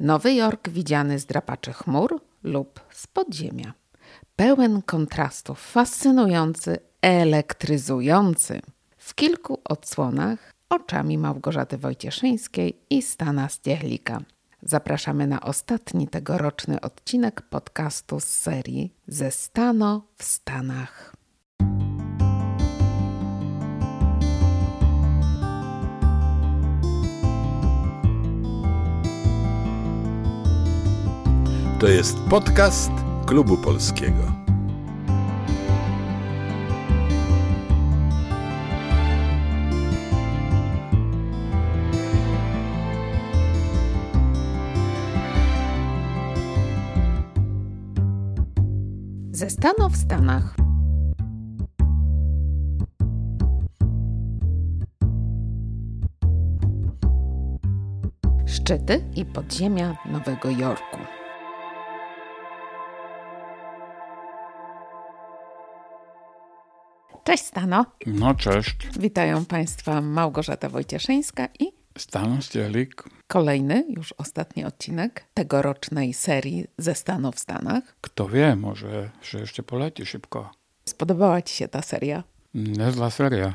Nowy Jork widziany z drapaczy chmur lub z podziemia. Pełen kontrastów, fascynujący, elektryzujący. W kilku odsłonach oczami Małgorzaty Wojcieszyńskiej i Stana Stiehlika. Zapraszamy na ostatni tegoroczny odcinek podcastu z serii Ze Stano w Stanach. To jest podcast Klubu Polskiego. Ze Stanu w Stanach. Szczyty i podziemia Nowego Jorku. Cześć Stano. No cześć. Witają Państwa Małgorzata Wojcieszyńska i Stan Stielik. kolejny, już ostatni odcinek tegorocznej serii ze Stanu w Stanach. Kto wie, może że jeszcze poleci szybko. Spodobała Ci się ta seria? Niezła seria.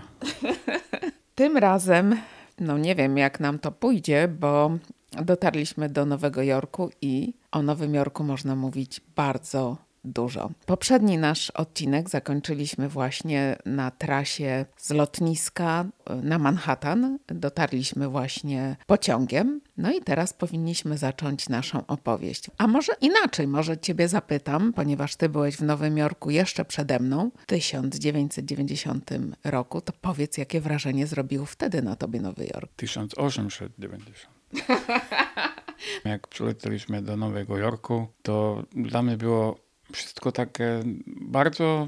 Tym razem, no nie wiem jak nam to pójdzie, bo dotarliśmy do Nowego Jorku i o Nowym Jorku można mówić bardzo dużo. Poprzedni nasz odcinek zakończyliśmy właśnie na trasie z lotniska na Manhattan. Dotarliśmy właśnie pociągiem. No i teraz powinniśmy zacząć naszą opowieść. A może inaczej, może Ciebie zapytam, ponieważ Ty byłeś w Nowym Jorku jeszcze przede mną w 1990 roku, to powiedz, jakie wrażenie zrobił wtedy na Tobie Nowy Jork? 1890. Jak przylecieliśmy do Nowego Jorku, to dla mnie było wszystko takie bardzo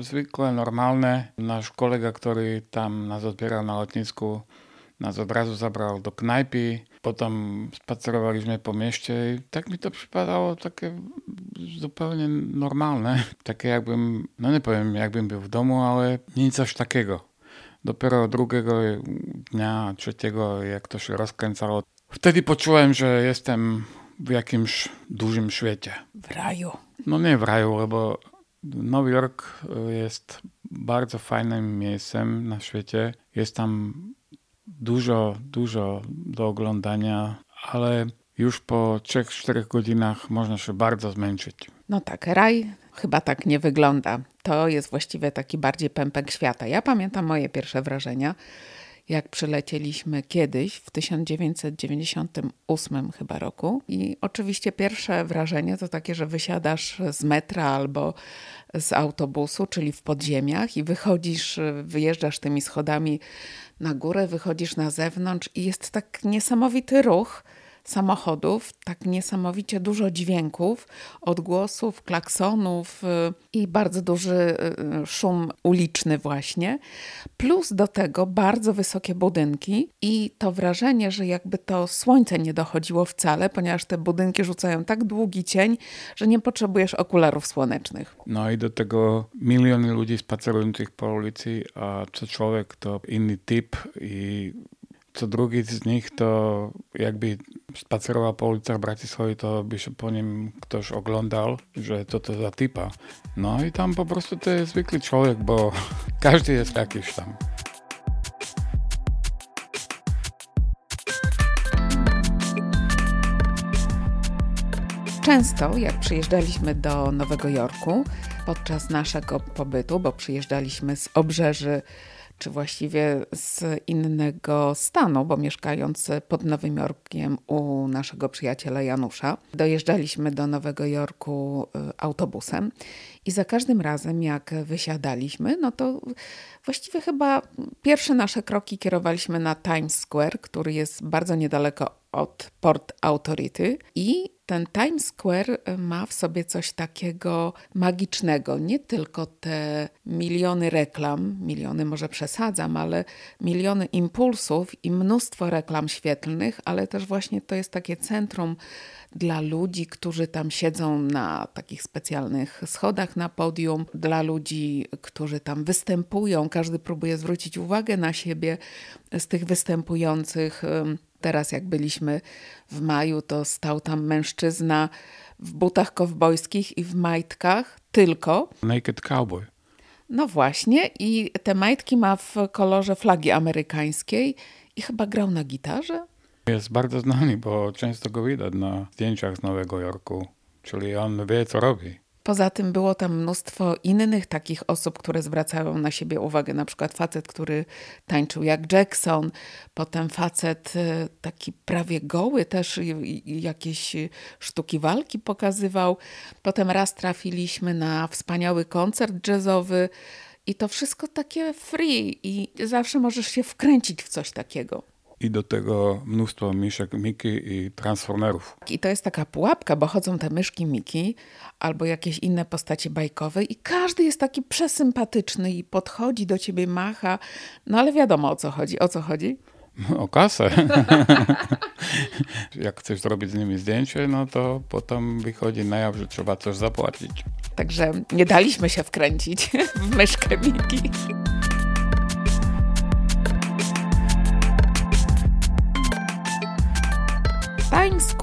zwykłe, normalne. Nasz kolega, który tam nas odbierał na lotnisku, nas od razu zabrał do knajpy. Potem spacerowaliśmy po mieście i tak mi to przypadało takie zupełnie normalne. Takie jakbym, no nie powiem jakbym był w domu, ale nie coś takiego. Dopiero drugiego dnia, trzeciego, jak to się rozkręcało, wtedy poczułem, że jestem w jakimś dużym świecie. W raju. No nie w raju, bo Nowy Jork jest bardzo fajnym miejscem na świecie. Jest tam dużo, dużo do oglądania, ale już po 3-4 godzinach można się bardzo zmęczyć. No tak, raj chyba tak nie wygląda. To jest właściwie taki bardziej pępek świata. Ja pamiętam moje pierwsze wrażenia jak przylecieliśmy kiedyś w 1998 chyba roku. I oczywiście pierwsze wrażenie to takie, że wysiadasz z metra albo z autobusu, czyli w podziemiach i wychodzisz, wyjeżdżasz tymi schodami na górę, wychodzisz na zewnątrz i jest tak niesamowity ruch samochodów, tak niesamowicie dużo dźwięków, odgłosów, klaksonów y, i bardzo duży y, szum uliczny właśnie. Plus do tego bardzo wysokie budynki i to wrażenie, że jakby to słońce nie dochodziło wcale, ponieważ te budynki rzucają tak długi cień, że nie potrzebujesz okularów słonecznych. No i do tego miliony ludzi spacerujących po ulicy, a co człowiek to inny typ i co drugi z nich to jakby spacerował po ulicach Bratisławy, to by się po nim ktoś oglądał, że to to za typa. No i tam po prostu to jest zwykły człowiek, bo każdy jest jakiś tam. Często, jak przyjeżdżaliśmy do Nowego Jorku podczas naszego pobytu, bo przyjeżdżaliśmy z obrzeży czy właściwie z innego stanu, bo mieszkając pod Nowym Jorkiem u naszego przyjaciela Janusza, dojeżdżaliśmy do Nowego Jorku y, autobusem i za każdym razem, jak wysiadaliśmy, no to właściwie chyba pierwsze nasze kroki kierowaliśmy na Times Square, który jest bardzo niedaleko od Port Authority i ten Times Square e, ma w sobie coś takiego magicznego. Nie tylko te miliony reklam, miliony może przesadzam, ale miliony impulsów i mnóstwo reklam świetlnych, ale też właśnie to jest takie centrum dla ludzi, którzy tam siedzą na takich specjalnych schodach na podium, dla ludzi, którzy tam występują. Każdy próbuje zwrócić uwagę na siebie z tych występujących Teraz jak byliśmy w maju, to stał tam mężczyzna w butach kowbojskich i w majtkach tylko. Naked Cowboy. No właśnie, i te majtki ma w kolorze flagi amerykańskiej i chyba grał na gitarze. Jest bardzo znany, bo często go widać na zdjęciach z Nowego Jorku. Czyli on wie, co robi. Poza tym było tam mnóstwo innych takich osób, które zwracają na siebie uwagę. Na przykład facet, który tańczył jak Jackson, potem facet e, taki prawie goły też jakieś sztuki walki pokazywał. Potem raz trafiliśmy na wspaniały koncert jazzowy i to wszystko takie free i zawsze możesz się wkręcić w coś takiego i do tego mnóstwo myszek Miki i transformerów. I to jest taka pułapka, bo chodzą te myszki Miki albo jakieś inne postacie bajkowe i każdy jest taki przesympatyczny i podchodzi do ciebie, macha. No ale wiadomo o co chodzi. O co chodzi? O kasę. Jak chcesz zrobić z nimi zdjęcie, no to potem wychodzi na jaw, że trzeba coś zapłacić. Także nie daliśmy się wkręcić w myszkę Miki.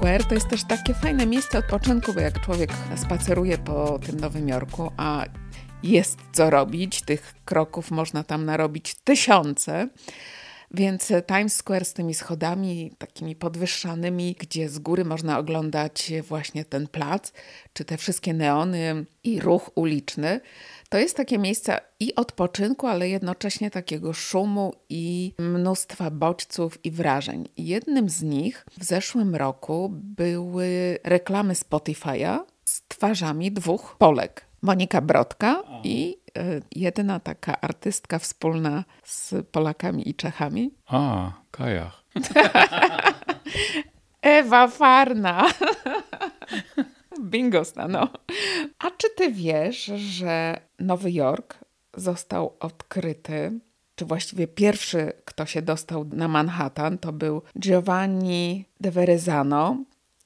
Square to jest też takie fajne miejsce odpoczynku, bo jak człowiek spaceruje po tym Nowym Jorku, a jest co robić, tych kroków można tam narobić tysiące. Więc Times Square z tymi schodami takimi podwyższanymi, gdzie z góry można oglądać właśnie ten plac, czy te wszystkie neony i ruch uliczny, to jest takie miejsce i odpoczynku, ale jednocześnie takiego szumu i mnóstwa bodźców i wrażeń. Jednym z nich w zeszłym roku były reklamy Spotify'a z twarzami dwóch Polek. Monika Brodka i y, jedyna taka artystka wspólna z Polakami i Czechami. A, Kajach. Ewa Farna. Bingo stano. A czy ty wiesz, że Nowy Jork został odkryty, czy właściwie pierwszy, kto się dostał na Manhattan, to był Giovanni de Verezano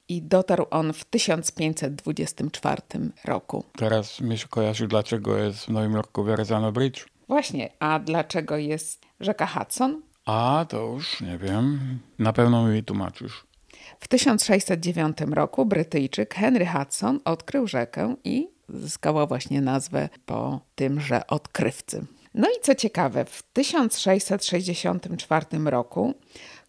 i dotarł on w 1524 roku. Teraz mi się kojarzy, dlaczego jest w Nowym Jorku Verezano Bridge. Właśnie, a dlaczego jest rzeka Hudson? A, to już nie wiem. Na pewno mi tłumaczysz. W 1609 roku Brytyjczyk Henry Hudson odkrył rzekę i zyskała właśnie nazwę po tymże odkrywcy. No i co ciekawe, w 1664 roku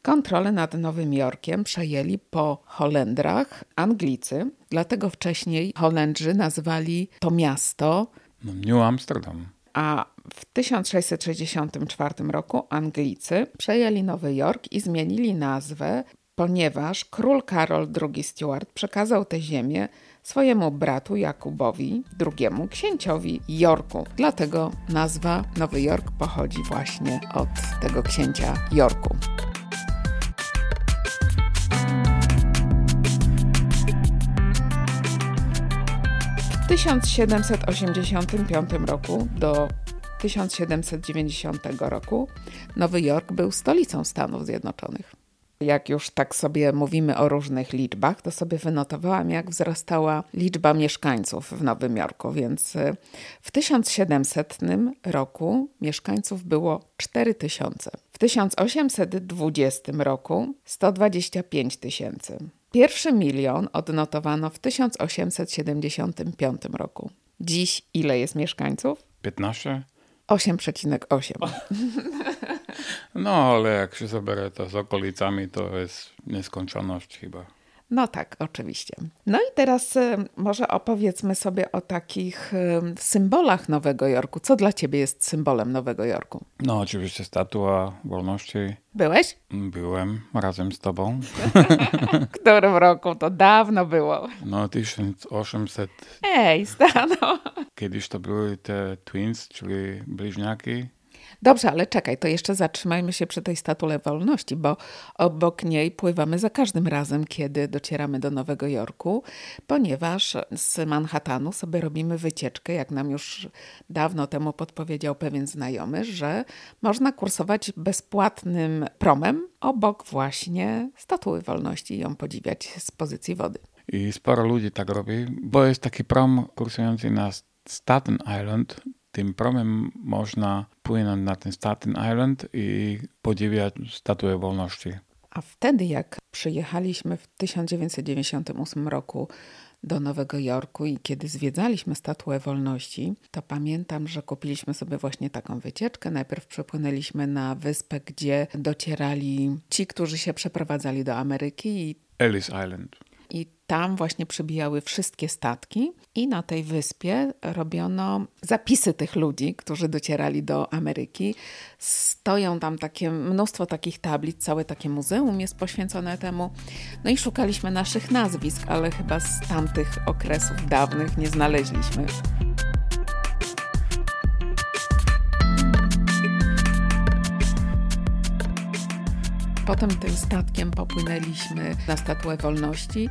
kontrolę nad Nowym Jorkiem przejęli po Holendrach Anglicy, dlatego wcześniej Holendrzy nazwali to miasto no, New Amsterdam. A w 1664 roku Anglicy przejęli Nowy Jork i zmienili nazwę ponieważ król Karol II Stuart przekazał tę ziemię swojemu bratu Jakubowi II, księciowi Jorku. Dlatego nazwa Nowy Jork pochodzi właśnie od tego księcia Jorku. W 1785 roku do 1790 roku Nowy Jork był stolicą Stanów Zjednoczonych. Jak już tak sobie mówimy o różnych liczbach, to sobie wynotowałam, jak wzrastała liczba mieszkańców w Nowym Jorku. Więc y, w 1700 roku mieszkańców było 4000. W 1820 roku 125 tysięcy. Pierwszy milion odnotowano w 1875 roku. Dziś ile jest mieszkańców? 15? 8,8. No, ale jak się zabierze to z okolicami, to jest nieskończoność chyba. No tak, oczywiście. No i teraz y, może opowiedzmy sobie o takich y, symbolach Nowego Jorku. Co dla ciebie jest symbolem Nowego Jorku? No oczywiście statua wolności. Byłeś? Byłem razem z tobą. w którym roku? To dawno było. No 1800. Ej, Stano. Kiedyś to były te twins, czyli bliźniaki. Dobrze, ale czekaj, to jeszcze zatrzymajmy się przy tej statule wolności, bo obok niej pływamy za każdym razem, kiedy docieramy do Nowego Jorku, ponieważ z Manhattanu sobie robimy wycieczkę, jak nam już dawno temu podpowiedział pewien znajomy, że można kursować bezpłatnym promem obok właśnie statuły wolności i ją podziwiać z pozycji wody. I sporo ludzi tak robi, bo jest taki prom kursujący na Staten Island, tym promem można płynąć na ten Staten Island i podziwiać Statuę Wolności. A wtedy, jak przyjechaliśmy w 1998 roku do Nowego Jorku i kiedy zwiedzaliśmy Statuę Wolności, to pamiętam, że kupiliśmy sobie właśnie taką wycieczkę. Najpierw przepłynęliśmy na wyspę, gdzie docierali ci, którzy się przeprowadzali do Ameryki i Ellis Island. Tam właśnie przybijały wszystkie statki, i na tej wyspie robiono zapisy tych ludzi, którzy docierali do Ameryki. Stoją tam takie mnóstwo takich tablic, całe takie muzeum jest poświęcone temu. No i szukaliśmy naszych nazwisk, ale chyba z tamtych okresów dawnych nie znaleźliśmy. Potem tym statkiem popłynęliśmy na Statuę Wolności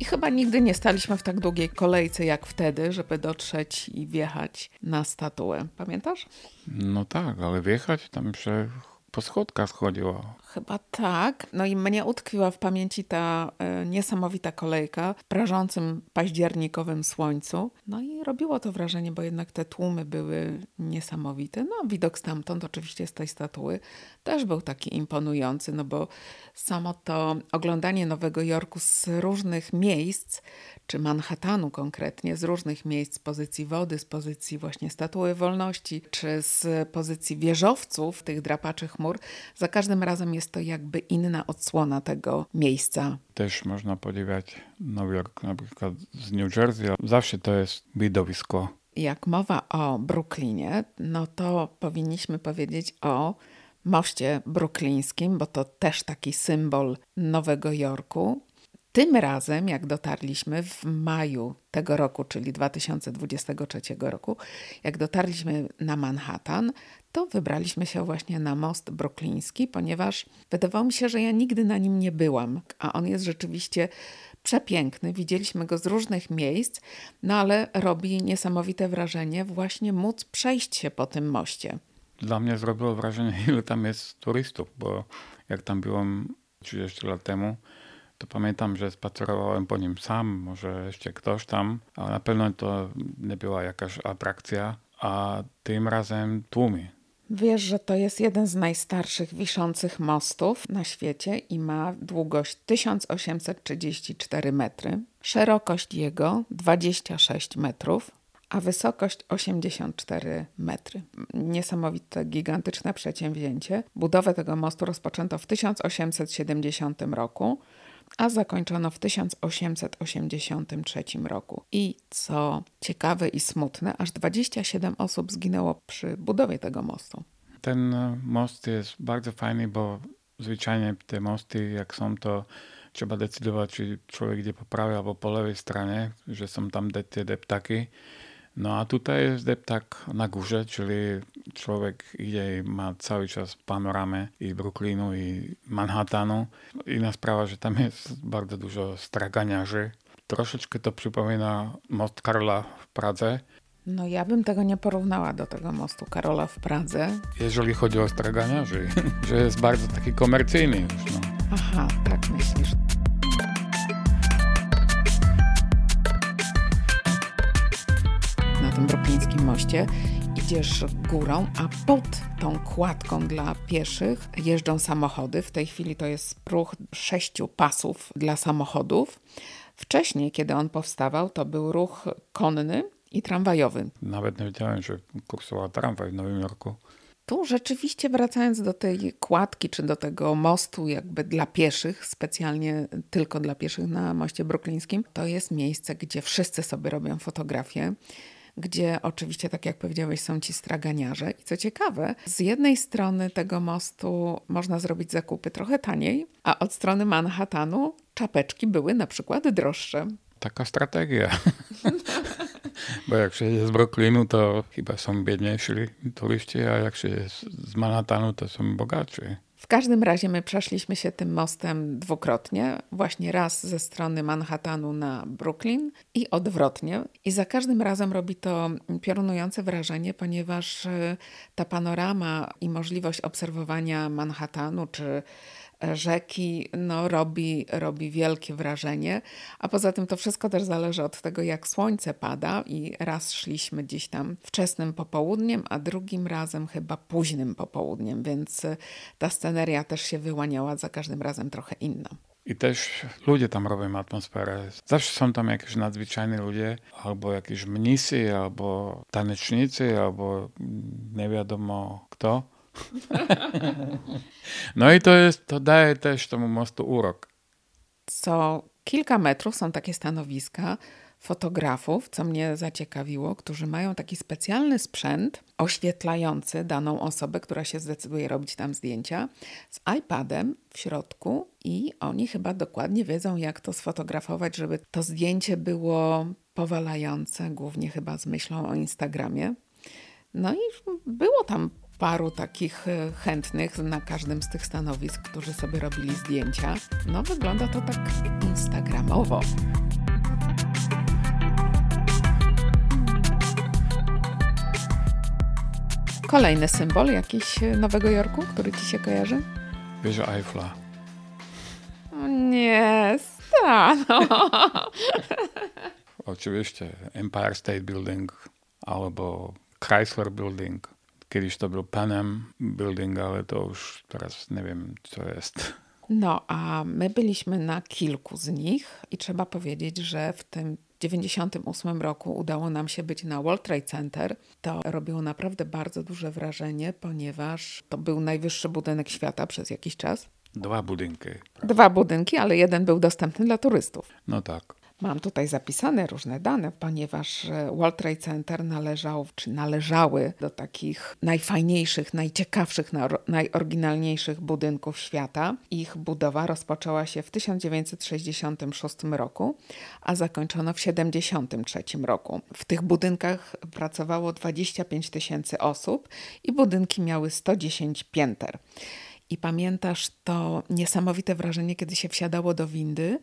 i chyba nigdy nie staliśmy w tak długiej kolejce jak wtedy, żeby dotrzeć i wjechać na statuę. Pamiętasz? No tak, ale wjechać tam jeszcze po schodkach schodziło. Chyba tak. No i mnie utkwiła w pamięci ta y, niesamowita kolejka w prażącym październikowym słońcu. No i robiło to wrażenie, bo jednak te tłumy były niesamowite. No widok stamtąd oczywiście z tej statuły też był taki imponujący, no bo samo to oglądanie Nowego Jorku z różnych miejsc, czy Manhattanu konkretnie, z różnych miejsc, z pozycji wody, z pozycji właśnie Statuły Wolności, czy z pozycji wieżowców, tych drapaczy chmur, za każdym razem jest to jakby inna odsłona tego miejsca. Też można podziwiać Nowy Jork na przykład z New Jersey. Zawsze to jest widowisko. Jak mowa o Brooklynie, no to powinniśmy powiedzieć o moście bruklińskim, bo to też taki symbol Nowego Jorku. Tym razem, jak dotarliśmy w maju tego roku, czyli 2023 roku, jak dotarliśmy na Manhattan, to wybraliśmy się właśnie na most brukliński, ponieważ wydawało mi się, że ja nigdy na nim nie byłam, a on jest rzeczywiście przepiękny. Widzieliśmy go z różnych miejsc, no ale robi niesamowite wrażenie właśnie móc przejść się po tym moście. Dla mnie zrobiło wrażenie, ile tam jest turystów, bo jak tam byłem 30 lat temu, to pamiętam, że spacerowałem po nim sam, może jeszcze ktoś tam, ale na pewno to nie była jakaś atrakcja, a tym razem tłumy. Wiesz, że to jest jeden z najstarszych wiszących mostów na świecie i ma długość 1834 metry, szerokość jego 26 metrów, a wysokość 84 metry. Niesamowite, gigantyczne przedsięwzięcie. Budowę tego mostu rozpoczęto w 1870 roku a zakończono w 1883 roku. I co ciekawe i smutne, aż 27 osób zginęło przy budowie tego mostu. Ten e, most jest bardzo fajny, bo zwyczajnie te mosty, jak są, to trzeba decydować, czy człowiek idzie po prawej albo po lewej stronie, że są tam te deptaki. No a tutaj jest deptak na górze, czyli człowiek idzie i ma cały czas panoramę i Brooklynu i Manhattanu. Inna sprawa, że tam jest bardzo dużo straganiarzy. Troszeczkę to przypomina most Karola w Pradze. No ja bym tego nie porównała do tego mostu Karola w Pradze. Jeżeli chodzi o straganiarzy, że jest bardzo taki komercyjny już. No. Aha, tak myślisz. Broklińskim moście idziesz górą, a pod tą kładką dla pieszych jeżdżą samochody. W tej chwili to jest ruch sześciu pasów dla samochodów. Wcześniej, kiedy on powstawał, to był ruch konny i tramwajowy. Nawet nie wiedziałem, że kursował tramwaj w Nowym Jorku. Tu rzeczywiście wracając do tej kładki, czy do tego mostu jakby dla pieszych, specjalnie tylko dla pieszych na moście bruklińskim, to jest miejsce, gdzie wszyscy sobie robią fotografie gdzie oczywiście, tak jak powiedziałeś, są ci straganiarze. I co ciekawe, z jednej strony tego mostu można zrobić zakupy trochę taniej, a od strony Manhattanu czapeczki były na przykład droższe. Taka strategia. Bo jak się jest z Brooklynu, to chyba są biedniejsi turyści, a jak się jest z Manhattanu, to są bogatsi. W każdym razie my przeszliśmy się tym mostem dwukrotnie, właśnie raz ze strony Manhattanu na Brooklyn i odwrotnie. I za każdym razem robi to piorunujące wrażenie, ponieważ e, ta panorama i możliwość obserwowania Manhattanu czy rzeki, no robi, robi wielkie wrażenie. A poza tym to wszystko też zależy od tego, jak słońce pada i raz szliśmy gdzieś tam wczesnym popołudniem, a drugim razem chyba późnym popołudniem, więc ta sceneria też się wyłaniała za każdym razem trochę inna. I też ludzie tam robią atmosferę. Zawsze są tam jakieś nadzwyczajne ludzie, albo jakieś mnisy, albo tanecznicy, albo nie wiadomo kto. no i to jest, to daje też temu mostu urok. Co kilka metrów są takie stanowiska, fotografów, co mnie zaciekawiło, którzy mają taki specjalny sprzęt oświetlający daną osobę, która się zdecyduje robić tam zdjęcia, z iPadem w środku i oni chyba dokładnie wiedzą, jak to sfotografować, żeby to zdjęcie było powalające, głównie chyba z myślą o Instagramie. No i było tam paru takich e, chętnych na każdym z tych stanowisk, którzy sobie robili zdjęcia. No wygląda to tak instagramowo. Kolejny symbol jakiś e, Nowego Jorku, który ci się kojarzy? Wieża Eiffla. O nie, stano. Oczywiście Empire State Building albo Chrysler Building. Kiedyś to był Panem Building, ale to już teraz nie wiem, co jest. No, a my byliśmy na kilku z nich i trzeba powiedzieć, że w tym 1998 roku udało nam się być na World Trade Center. To robiło naprawdę bardzo duże wrażenie, ponieważ to był najwyższy budynek świata przez jakiś czas. Dwa budynki. Dwa budynki, ale jeden był dostępny dla turystów. No tak. Mam tutaj zapisane różne dane, ponieważ e, World Trade Center należał, czy należały do takich najfajniejszych, najciekawszych, najoryginalniejszych budynków świata. Ich budowa rozpoczęła się w 1966 roku, a zakończono w 1973 roku. W tych budynkach pracowało 25 tysięcy osób i budynki miały 110 pięter. I pamiętasz to niesamowite wrażenie, kiedy się wsiadało do windy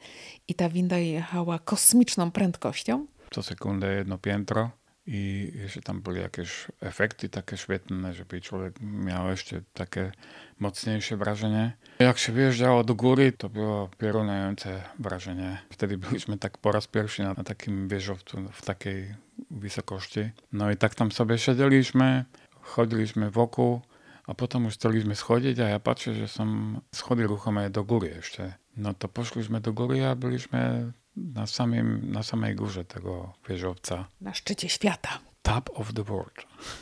i ta winda jechała kosmiczną prędkością? Co sekundę jedno piętro i jeszcze tam były jakieś efekty takie świetne, żeby człowiek miał jeszcze takie mocniejsze wrażenie. Jak się wjeżdżało do góry, to było piorunujące wrażenie. Wtedy byliśmy tak po raz pierwszy na, na takim wieżowcu w takiej wysokości. No i tak tam sobie siedzieliśmy, chodziliśmy wokół a potem już chcieliśmy schodzić, a ja patrzę, że są schody ruchome do góry jeszcze. No to poszliśmy do góry, a byliśmy na, samym, na samej górze tego wieżowca. Na szczycie świata. Top of the world.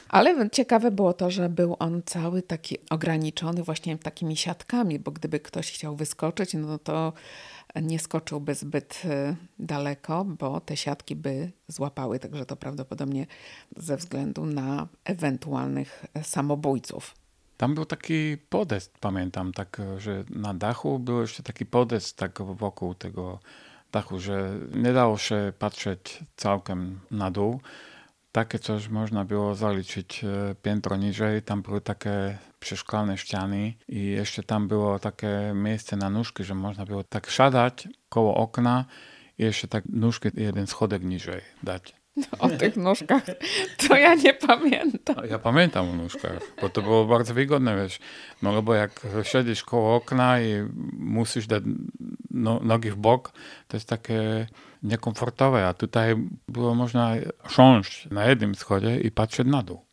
Ale ciekawe było to, że był on cały taki ograniczony właśnie takimi siatkami, bo gdyby ktoś chciał wyskoczyć, no to nie skoczyłby zbyt y, daleko, bo te siatki by złapały, także to prawdopodobnie ze względu na ewentualnych samobójców. Tam był taki podest, pamiętam, tak, że na dachu był jeszcze taki podest tak wokół tego dachu, że nie dało się patrzeć całkiem na dół. Takie coś można było zaliczyć e, piętro niżej. Tam były takie przeszklane ściany i jeszcze tam było takie miejsce na nóżki, że można było tak siadać koło okna i jeszcze tak nóżki jeden schodek niżej dać. O tych nóżkach to ja nie pamiętam. Ja pamiętam o nóżkach, bo to było bardzo wygodne, wiesz. No bo jak siedzisz koło okna i musisz dać no, nogi w bok, to jest takie niekomfortowe, a tutaj było można siąść na jednym schodzie i patrzeć na dół.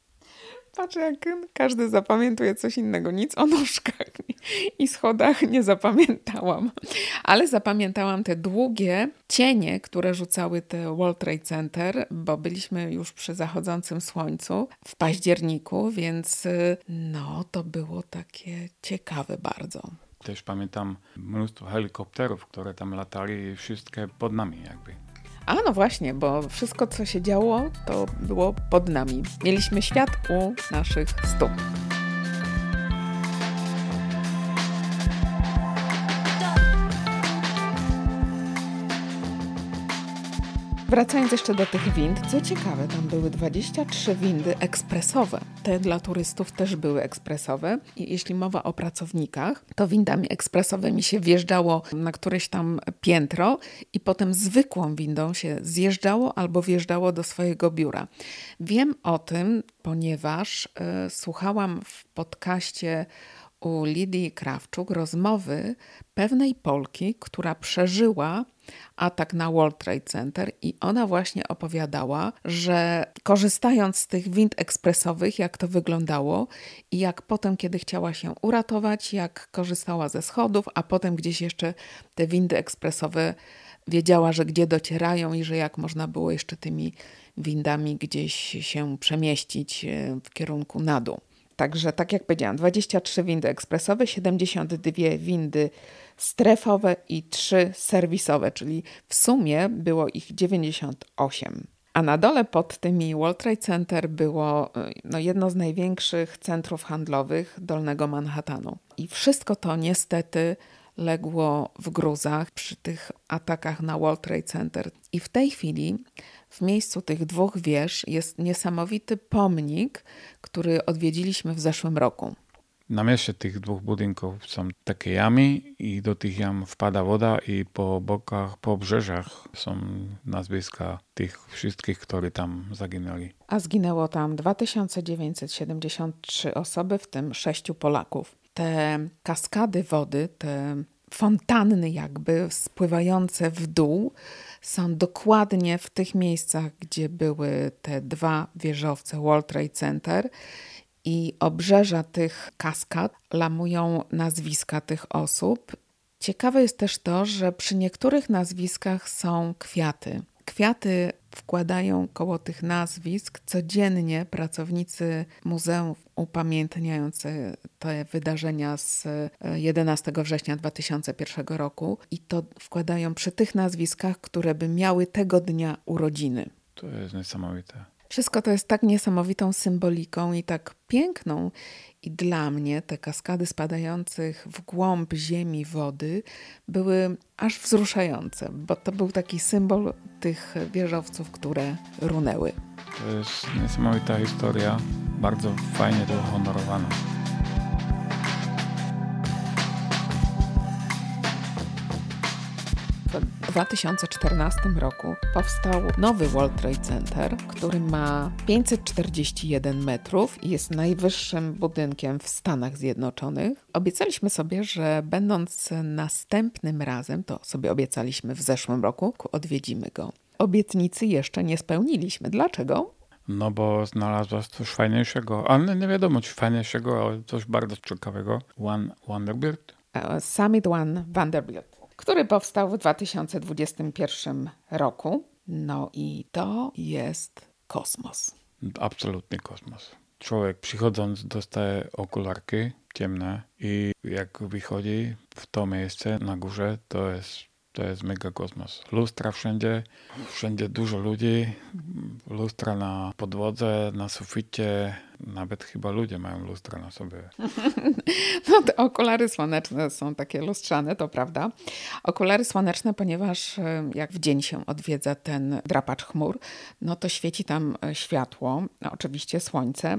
Patrz, jak każdy zapamiętuje coś innego. Nic o nóżkach i schodach nie zapamiętałam. Ale zapamiętałam te długie cienie, które rzucały te World Trade Center, bo byliśmy już przy zachodzącym słońcu w październiku, więc no to było takie ciekawe bardzo. Też pamiętam mnóstwo helikopterów, które tam latali, wszystkie pod nami jakby. A no właśnie, bo wszystko co się działo, to było pod nami. Mieliśmy świat u naszych stóp. Wracając jeszcze do tych wind, co ciekawe, tam były 23 windy ekspresowe. Te dla turystów też były ekspresowe. I jeśli mowa o pracownikach, to windami ekspresowymi się wjeżdżało na któreś tam piętro i potem zwykłą windą się zjeżdżało albo wjeżdżało do swojego biura. Wiem o tym, ponieważ y, słuchałam w podcaście u Lidii Krawczuk rozmowy pewnej Polki, która przeżyła atak na World Trade Center i ona właśnie opowiadała, że korzystając z tych wind ekspresowych, jak to wyglądało i jak potem, kiedy chciała się uratować, jak korzystała ze schodów, a potem gdzieś jeszcze te windy ekspresowe wiedziała, że gdzie docierają i że jak można było jeszcze tymi windami gdzieś się przemieścić e, w kierunku na dół. Także, tak jak powiedziałam, 23 windy ekspresowe, 72 windy strefowe i 3 serwisowe, czyli w sumie było ich 98. A na dole pod tymi World Trade Center było e, no, jedno z największych centrów handlowych Dolnego Manhattanu. I wszystko to niestety legło w gruzach przy tych atakach na World Trade Center. I w tej chwili w miejscu tych dwóch wież jest niesamowity pomnik, który odwiedziliśmy w zeszłym roku. Na mieście tych dwóch budynków są takie jamy i do tych jam wpada woda i po bokach, po obrzeżach są nazwiska tych wszystkich, którzy tam zaginęli. A zginęło tam 2973 osoby, w tym sześciu Polaków. Te kaskady wody, te fontanny jakby spływające w dół są dokładnie w tych miejscach, gdzie były te dwa wieżowce World Trade Center i obrzeża tych kaskad lamują nazwiska tych osób. Ciekawe jest też to, że przy niektórych nazwiskach są kwiaty. Kwiaty wkładają koło tych nazwisk codziennie pracownicy muzeum upamiętniający te wydarzenia z 11 e, września 2001 roku i to wkładają przy tych nazwiskach, które by miały tego dnia urodziny. To jest niesamowite. Wszystko to jest tak niesamowitą symboliką i tak piękną. I dla mnie te kaskady spadających w głąb ziemi wody były aż wzruszające, bo to był taki symbol tych wieżowców, które runęły. To jest niesamowita historia, bardzo fajnie to uhonorowana. W 2014 roku powstał nowy World Trade Center, który ma 541 metrów i jest najwyższym budynkiem w Stanach Zjednoczonych. Obiecaliśmy sobie, że będąc następnym razem, to sobie obiecaliśmy w zeszłym roku, odwiedzimy go. Obietnicy jeszcze nie spełniliśmy. Dlaczego? No bo znalazłaś coś fajniejszego, ale nie wiadomo czy fajniejszego, ale coś bardzo ciekawego. One Vanderbilt? E, Summit One Vanderbilt który powstał w 2021 roku. No i to jest kosmos. Absolutnie kosmos. Człowiek przychodząc dostaje okularki ciemne i jak wychodzi w to miejsce na górze, to jest to jest mega kosmos. Lustra wszędzie, wszędzie dużo ludzi, lustra na podłodze, na suficie, nawet chyba ludzie mają lustra na sobie. No te okulary słoneczne są takie lustrzane, to prawda. Okulary słoneczne, ponieważ e, jak w dzień się odwiedza ten drapacz chmur, no to świeci tam e, światło, oczywiście słońce.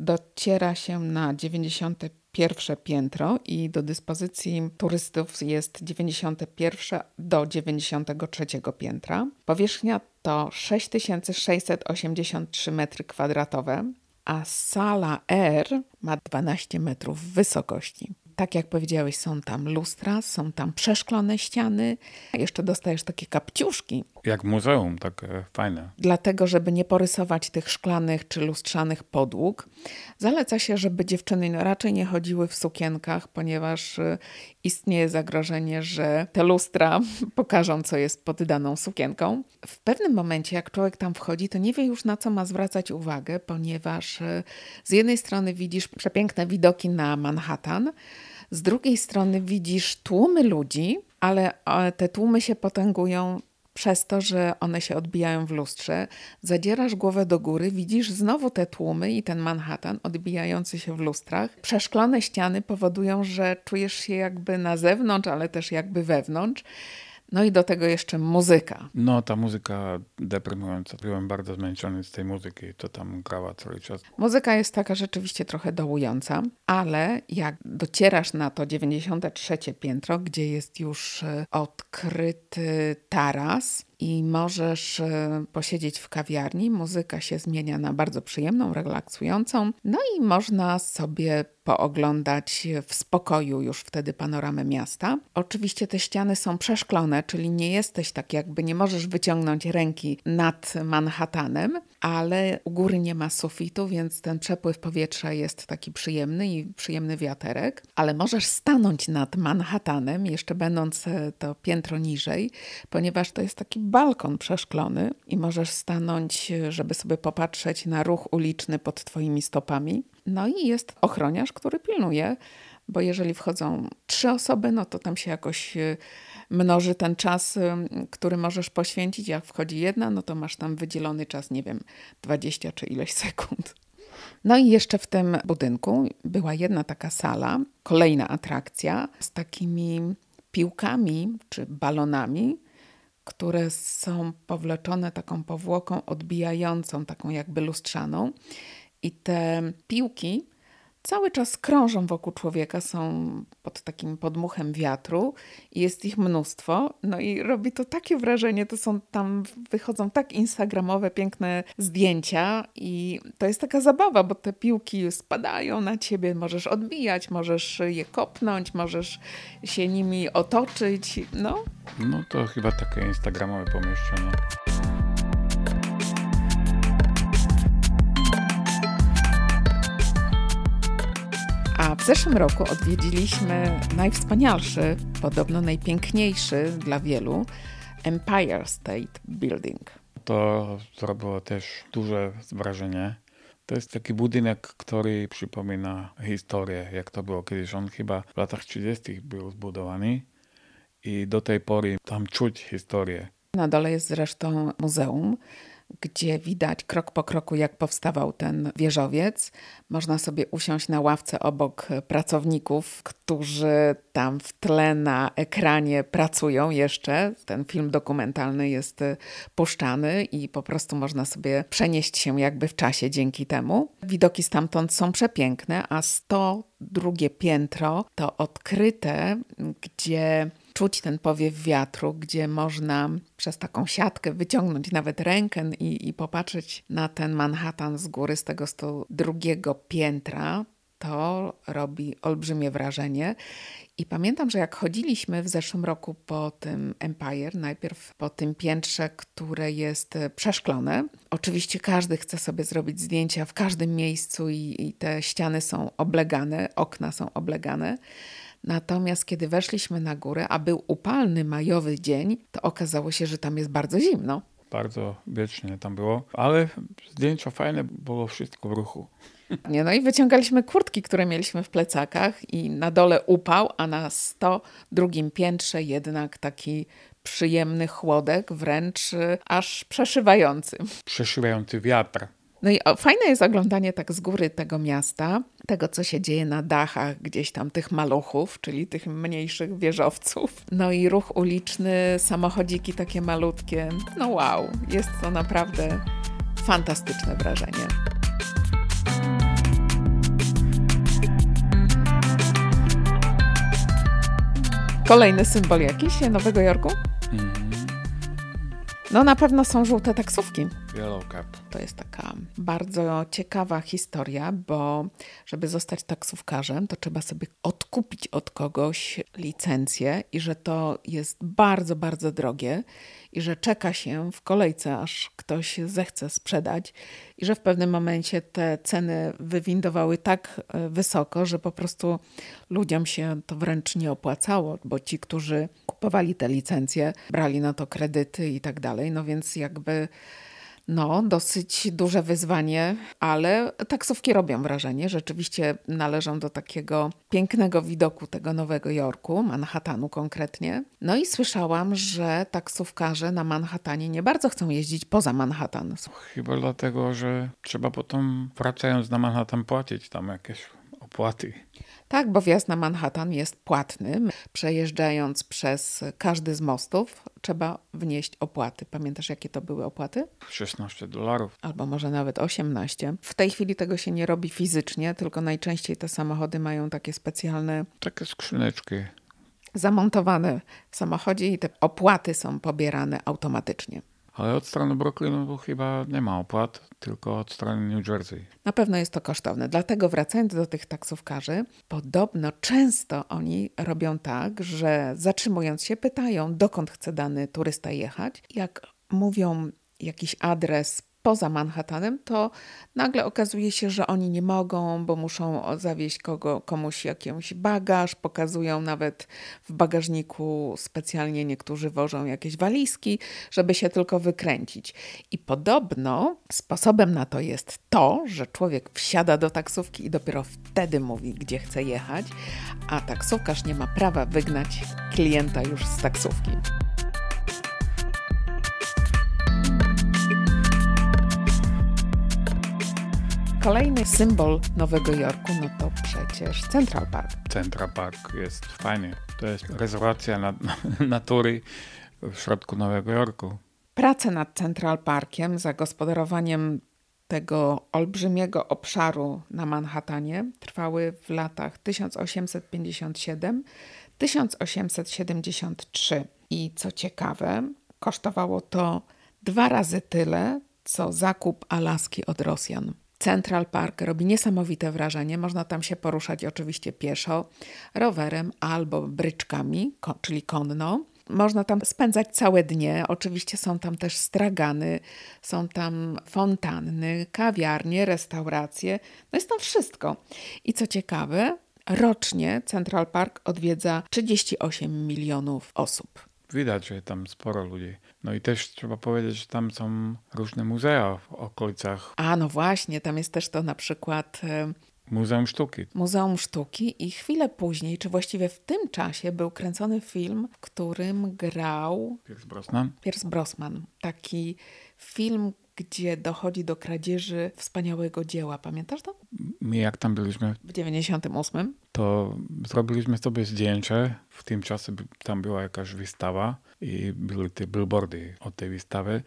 Dociera się na 95 pierwsze piętro i do dyspozycji turystów jest 91 do 93 piętra. Powierzchnia to 6683 m2, a sala R ma 12 metrów wysokości tak jak powiedziałeś, są tam lustra, są tam przeszklone ściany, jeszcze dostajesz takie kapciuszki. Jak muzeum, takie fajne. Dlatego, żeby nie porysować tych szklanych czy lustrzanych podłóg, zaleca się, żeby dziewczyny raczej nie chodziły w sukienkach, ponieważ y, istnieje zagrożenie, że te lustra pokażą, co jest pod daną sukienką. W pewnym momencie, jak człowiek tam wchodzi, to nie wie już na co ma zwracać uwagę, ponieważ y, z jednej strony widzisz przepiękne widoki na Manhattan, z drugiej strony widzisz tłumy ludzi, ale te tłumy się potęgują przez to, że one się odbijają w lustrze. Zadzierasz głowę do góry, widzisz znowu te tłumy i ten Manhattan odbijający się w lustrach. Przeszklone ściany powodują, że czujesz się jakby na zewnątrz, ale też jakby wewnątrz. No i do tego jeszcze muzyka. No, ta muzyka deprymująca. Byłem bardzo zmęczony z tej muzyki, to tam grała cały czas. Muzyka jest taka rzeczywiście trochę dołująca, ale jak docierasz na to 93 piętro, gdzie jest już e, odkryty taras, i możesz e, posiedzieć w kawiarni. Muzyka się zmienia na bardzo przyjemną, relaksującą. No i można sobie pooglądać w spokoju już wtedy panoramę miasta. Oczywiście te ściany są przeszklone, czyli nie jesteś tak jakby, nie możesz wyciągnąć ręki nad Manhattanem, ale u góry nie ma sufitu, więc ten przepływ powietrza jest taki przyjemny i przyjemny wiaterek, ale możesz stanąć nad Manhattanem, jeszcze będąc e, to piętro niżej, ponieważ to jest taki balkon przeszklony i możesz stanąć, e, żeby sobie popatrzeć na ruch uliczny pod twoimi stopami. No i jest ochroniarz, który pilnuje, bo jeżeli wchodzą trzy osoby, no to tam się jakoś e, mnoży ten czas, który możesz poświęcić. Jak wchodzi jedna, no to masz tam wydzielony czas, nie wiem, 20 czy ileś sekund. No i jeszcze w tym budynku była jedna taka sala, kolejna atrakcja z takimi piłkami czy balonami, które są powleczone taką powłoką odbijającą, taką jakby lustrzaną. I te piłki cały czas krążą wokół człowieka, są pod takim podmuchem wiatru i jest ich mnóstwo. No i robi to takie wrażenie, to są tam, wychodzą tak instagramowe, piękne zdjęcia i to jest taka zabawa, bo te piłki spadają na ciebie, możesz odbijać, możesz je kopnąć, możesz się nimi otoczyć, no. No to chyba takie instagramowe pomieszczenie. Zeszłym roku odwiedziliśmy najwspanialszy, podobno najpiękniejszy dla wielu Empire State Building. To zrobiło też duże wrażenie. To jest taki budynek, który przypomina historię, jak to było kiedyś. On chyba w latach 30. był zbudowany i do tej pory tam czuć historię. Na dole jest zresztą muzeum, gdzie widać krok po kroku, jak powstawał ten wieżowiec. Można sobie usiąść na ławce obok pracowników, którzy tam w tle na ekranie pracują jeszcze. Ten film dokumentalny jest y, puszczany i po prostu można sobie przenieść się jakby w czasie dzięki temu. Widoki stamtąd są przepiękne, a 102 piętro to odkryte, gdzie czuć ten powiew wiatru, gdzie można przez taką siatkę wyciągnąć nawet rękę i, i popatrzeć na ten Manhattan z góry, z tego 102 piętra. To robi olbrzymie wrażenie. I pamiętam, że jak chodziliśmy w zeszłym roku po tym Empire, najpierw po tym piętrze, które jest przeszklone. Oczywiście każdy chce sobie zrobić zdjęcia w każdym miejscu i, i te ściany są oblegane, okna są oblegane. Natomiast kiedy weszliśmy na górę, a był upalny majowy dzień, to okazało się, że tam jest bardzo zimno. Bardzo wiecznie tam było, ale zdjęcia fajne, było wszystko w ruchu. Nie, no i wyciągaliśmy kurtki, które mieliśmy w plecakach i na dole upał, a na 102 piętrze jednak taki przyjemny chłodek, wręcz y, aż przeszywający. Przeszywający wiatr. No i fajne jest oglądanie tak z góry tego miasta, tego co się dzieje na dachach gdzieś tam tych maluchów, czyli tych mniejszych wieżowców. No i ruch uliczny, samochodziki takie malutkie. No wow, jest to naprawdę fantastyczne wrażenie. Kolejny symbol jakiś Nowego Jorku? No na pewno są żółte taksówki. Yellow Cap. To jest taka bardzo ciekawa historia, bo żeby zostać taksówkarzem, to trzeba sobie odkupić od kogoś licencję i że to jest bardzo, bardzo drogie i że czeka się w kolejce, aż ktoś zechce sprzedać i że w pewnym momencie te ceny wywindowały tak e, wysoko, że po prostu ludziom się to wręcz nie opłacało, bo ci, którzy kupowali te licencje, brali na to kredyty i tak dalej, no więc jakby no, dosyć duże wyzwanie, ale taksówki robią wrażenie. Rzeczywiście należą do takiego pięknego widoku tego Nowego Jorku, Manhattanu konkretnie. No i słyszałam, że taksówkarze na Manhattanie nie bardzo chcą jeździć poza Manhattan. Chyba dlatego, że trzeba potem wracając na Manhattan płacić tam jakieś opłaty. Tak, bo wjazd na Manhattan jest płatny. Przejeżdżając przez każdy z mostów, trzeba wnieść opłaty. Pamiętasz, jakie to były opłaty? 16 dolarów. Albo może nawet 18. W tej chwili tego się nie robi fizycznie, tylko najczęściej te samochody mają takie specjalne. Takie skrzyneczki. Zamontowane w samochodzie i te opłaty są pobierane automatycznie. Ale od strony Brooklynu chyba nie ma opłat, tylko od strony New Jersey. Na pewno jest to kosztowne. Dlatego wracając do tych taksówkarzy, podobno często oni robią tak, że zatrzymując się pytają, dokąd chce dany turysta jechać. Jak mówią jakiś adres poza Manhattanem, to nagle okazuje się, że oni nie mogą, bo muszą zawieźć kogo, komuś jakiś bagaż, pokazują nawet w bagażniku specjalnie niektórzy wożą jakieś walizki, żeby się tylko wykręcić. I podobno sposobem na to jest to, że człowiek wsiada do taksówki i dopiero wtedy mówi, gdzie chce jechać, a taksówkarz nie ma prawa wygnać klienta już z taksówki. Kolejny symbol Nowego Jorku, no to przecież Central Park. Central Park jest fajny. To jest rezerwacja na, natury w środku Nowego Jorku. Prace nad Central Parkiem, zagospodarowaniem tego olbrzymiego obszaru na Manhattanie trwały w latach 1857-1873. I co ciekawe, kosztowało to dwa razy tyle, co zakup Alaski od Rosjan. Central Park robi niesamowite wrażenie. Można tam się poruszać oczywiście pieszo, rowerem albo bryczkami, czyli konno. Można tam spędzać całe dnie. Oczywiście są tam też stragany, są tam fontanny, kawiarnie, restauracje. No jest tam wszystko. I co ciekawe, rocznie Central Park odwiedza 38 milionów osób. Widać, że tam sporo ludzi. No i też trzeba powiedzieć, że tam są różne muzea w okolicach. A no właśnie, tam jest też to na przykład e, Muzeum Sztuki. Muzeum Sztuki i chwilę później, czy właściwie w tym czasie był kręcony film, w którym grał Pierce Brosnan. Pierce Brosnan. Taki film, gdzie dochodzi do kradzieży wspaniałego dzieła. Pamiętasz to? My jak tam byliśmy? W 98. To zrobiliśmy sobie zdjęcie. W tym czasie tam była jakaś wystawa i były te billboardy od tej wystawy.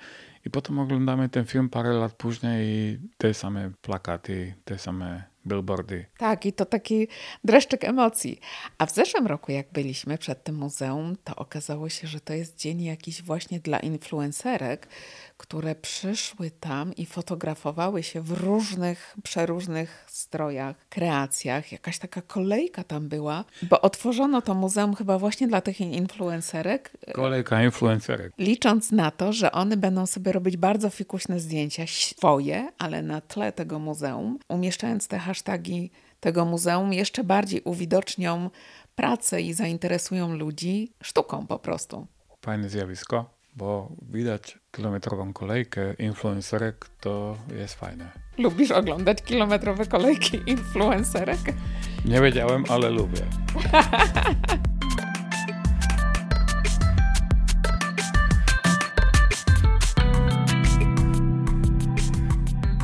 I potem oglądamy ten film parę lat później i te same plakaty, te same billboardy. Tak, i to taki dreszczyk emocji. A w zeszłym roku, jak byliśmy przed tym muzeum, to okazało się, że to jest dzień jakiś właśnie dla influencerek, które przyszły tam i fotografowały się w różnych, przeróżnych strojach, kreacjach. Jakaś taka kolejka tam była, bo otworzono to muzeum chyba właśnie dla tych influencerek. Kolejka influencerek. Licząc na to, że one będą sobie robić bardzo fikuśne zdjęcia, swoje, ale na tle tego muzeum, umieszczając te hasztagi tego muzeum, jeszcze bardziej uwidocznią pracę i zainteresują ludzi sztuką po prostu. Fajne zjawisko bo widać kilometrową kolejkę influencerek, to jest fajne. Lubisz oglądać kilometrowe kolejki influencerek? Nie wiedziałem, ale lubię.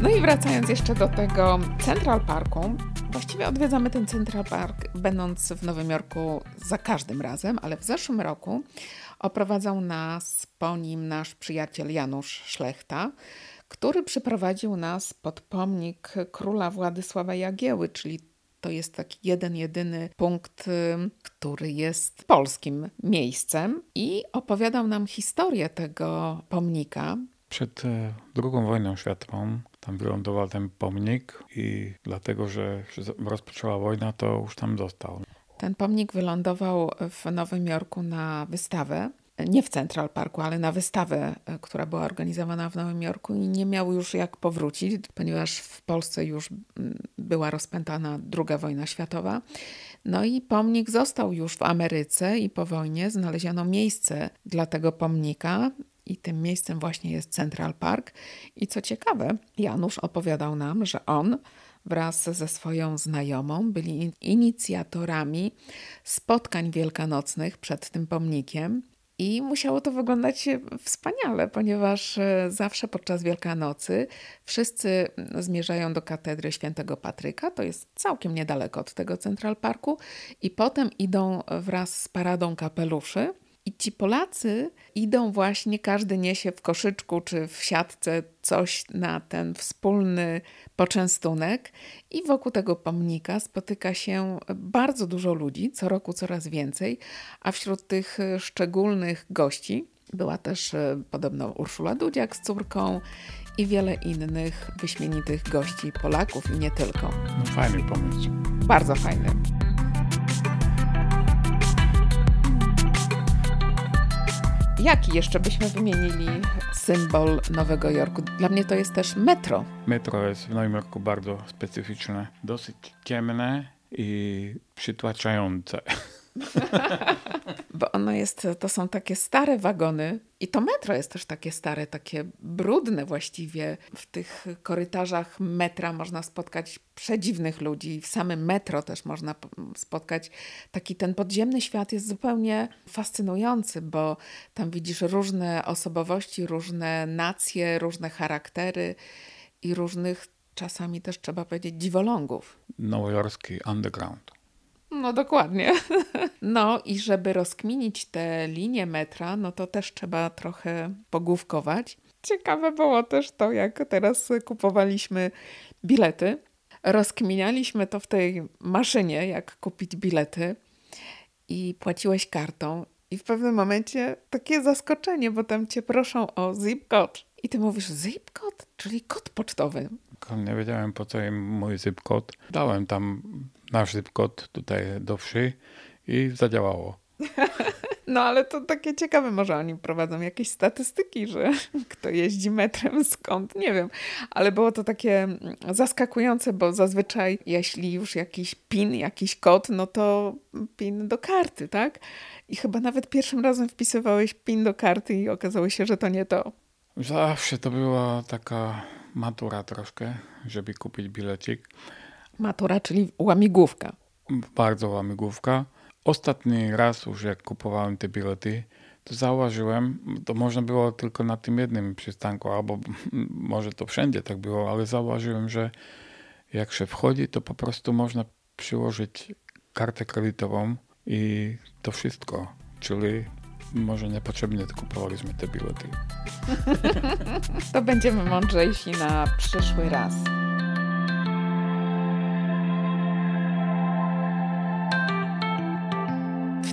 No i wracając jeszcze do tego Central Parku, właściwie odwiedzamy ten Central Park, będąc w Nowym Jorku za każdym razem, ale w zeszłym roku Oprowadzał nas po nim nasz przyjaciel Janusz Szlechta, który przyprowadził nas pod pomnik króla Władysława Jagieły, czyli to jest taki jeden, jedyny punkt, który jest polskim miejscem i opowiadał nam historię tego pomnika. Przed e, II wojną światową tam wylądował ten pomnik i dlatego, że rozpoczęła wojna, to już tam został. Ten pomnik wylądował w Nowym Jorku na wystawę. Nie w Central Parku, ale na wystawę, e, która była organizowana w Nowym Jorku i nie miał już jak powrócić, ponieważ w Polsce już mm, była rozpętana II wojna światowa. No i pomnik został już w Ameryce i po wojnie znaleziono miejsce dla tego pomnika i tym miejscem właśnie jest Central Park. I co ciekawe, Janusz opowiadał nam, że on wraz ze swoją znajomą byli inicjatorami spotkań wielkanocnych przed tym pomnikiem. I musiało to wyglądać wspaniale, ponieważ e, zawsze podczas Wielkanocy wszyscy zmierzają do katedry świętego Patryka, to jest całkiem niedaleko od tego Central Parku, i potem idą wraz z paradą kapeluszy i ci Polacy idą właśnie, każdy niesie w koszyczku czy w siatce coś na ten wspólny poczęstunek, i wokół tego pomnika spotyka się bardzo dużo ludzi, co roku coraz więcej, a wśród tych szczególnych gości Była też e, podobno Urszula Dudziak z córką i wiele innych wyśmienitych gości Polaków i nie tylko. No fajny pomysł. Bardzo fajny. Jaki jeszcze byśmy wymienili symbol Nowego Jorku? Dla mnie to jest też metro. Metro jest w Nowym Jorku bardzo specyficzne. Dosyć ciemne i przytłaczające. Bo ono jest, to są takie stare wagony i to metro jest też takie stare, takie brudne właściwie. W tych korytarzach metra można spotkać przedziwnych ludzi. W samym metro też można spotkać taki ten podziemny świat jest zupełnie fascynujący, bo tam widzisz różne osobowości, różne nacje, różne charaktery i różnych czasami też trzeba powiedzieć dziwolągów. Nowojorski underground. No dokładnie. No i żeby rozkminić te linie metra, no to też trzeba trochę pogłówkować. Ciekawe było też to, jak teraz kupowaliśmy bilety. Rozkminialiśmy to w tej maszynie, jak kupić bilety i płaciłeś kartą. I w pewnym momencie takie zaskoczenie, bo tam cię proszą o zip code. I ty mówisz zip code, czyli kod pocztowy. Nie wiedziałem po co im mój zip code. Dałem tam nasz zip code tutaj do wsi i zadziałało. No ale to takie ciekawe, może oni prowadzą jakieś statystyki, że kto jeździ metrem, skąd, nie wiem. Ale było to takie zaskakujące, bo zazwyczaj jeśli już jakiś PIN, jakiś kod, no to PIN do karty, tak? I chyba nawet pierwszym razem wpisywałeś PIN do karty i okazało się, że to nie to. Zawsze to była taka matura troszkę, żeby kupić bilecik. Matura, czyli łamigłówka. Bardzo łamigłówka. Ostatni raz już jak kupowałem te bilety, to zauważyłem, to można było tylko na tym jednym przystanku, albo może to wszędzie tak było, ale zauważyłem, że jak się wchodzi, to po prostu można przyłożyć kartę kredytową i to wszystko. Czyli może niepotrzebnie kupowaliśmy te bilety. to będziemy mądrzejsi na przyszły raz.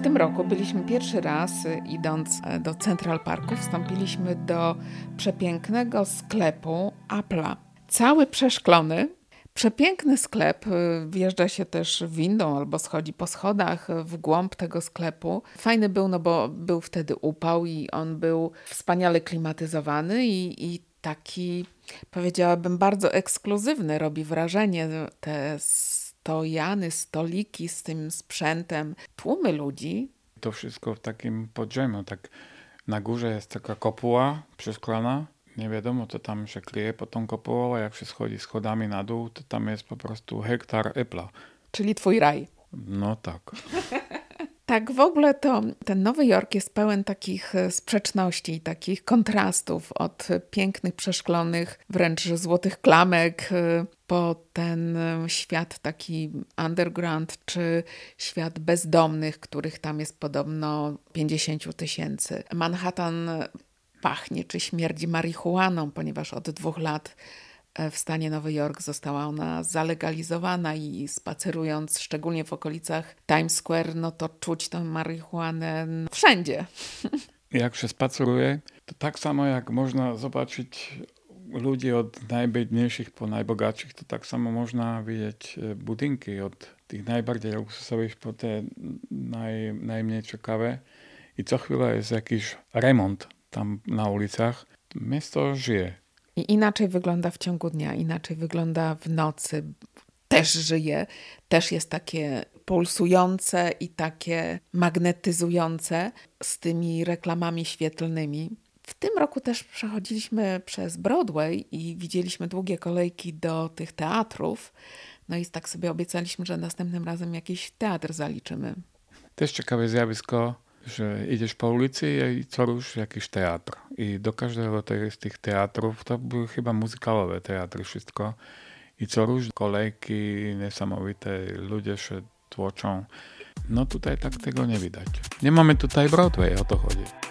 Tym roku byliśmy pierwszy raz, idąc do Central Parku, wstąpiliśmy do przepięknego sklepu Apple'a. Cały przeszklony, Przepiękny sklep, y, wjeżdża się też windą albo schodzi po schodach w głąb tego sklepu. Fajny był, no bo był wtedy upał i on był wspaniale klimatyzowany i, i taki, powiedziałabym, bardzo ekskluzywny. Robi wrażenie te stojany, stoliki z tym sprzętem, tłumy ludzi. To wszystko w takim podziemiu, tak na górze jest taka kopuła przeszklana nie wiadomo, co tam się kryje pod tą kopułą, a jak się schodzi schodami na dół, to tam jest po prostu hektar epla. Czyli twój raj. No tak. Tak, w ogóle to ten Nowy Jork jest pełen takich e, sprzeczności, takich kontrastów od pięknych, przeszklonych, wręcz złotych klamek e, po ten e, świat taki underground, czy świat bezdomnych, których tam jest podobno 50 tysięcy. Manhattan pachnie czy śmierdzi marihuaną, ponieważ od dwóch lat w stanie Nowy Jork została ona zalegalizowana i spacerując, szczególnie w okolicach Times Square, no to czuć tę marihuanę wszędzie. Jak się spaceruje, to tak samo jak można zobaczyć ludzi od najbiedniejszych po najbogatszych, to tak samo można widzieć e, budynki od tych najbardziej luksusowych po te naj, najmniej ciekawe. I co chwilę jest jakiś remont tam na ulicach. Miasto żyje. I inaczej wygląda w ciągu dnia, inaczej wygląda w nocy. Też żyje, też jest takie pulsujące i takie magnetyzujące z tymi reklamami świetlnymi. W tym roku też przechodziliśmy przez Broadway i widzieliśmy długie kolejki do tych teatrów. No i tak sobie obiecaliśmy, że następnym razem jakiś teatr zaliczymy. Też ciekawe zjawisko że idziesz po ulicy i co rusz jakiś teatr. I do każdego z tych teatrów, to były chyba muzykalowe teatry, wszystko. I co rusz kolejki niesamowite, ludzie się tłoczą. No tutaj tak tego nie widać. Nie mamy tutaj Broadway, o to chodzi.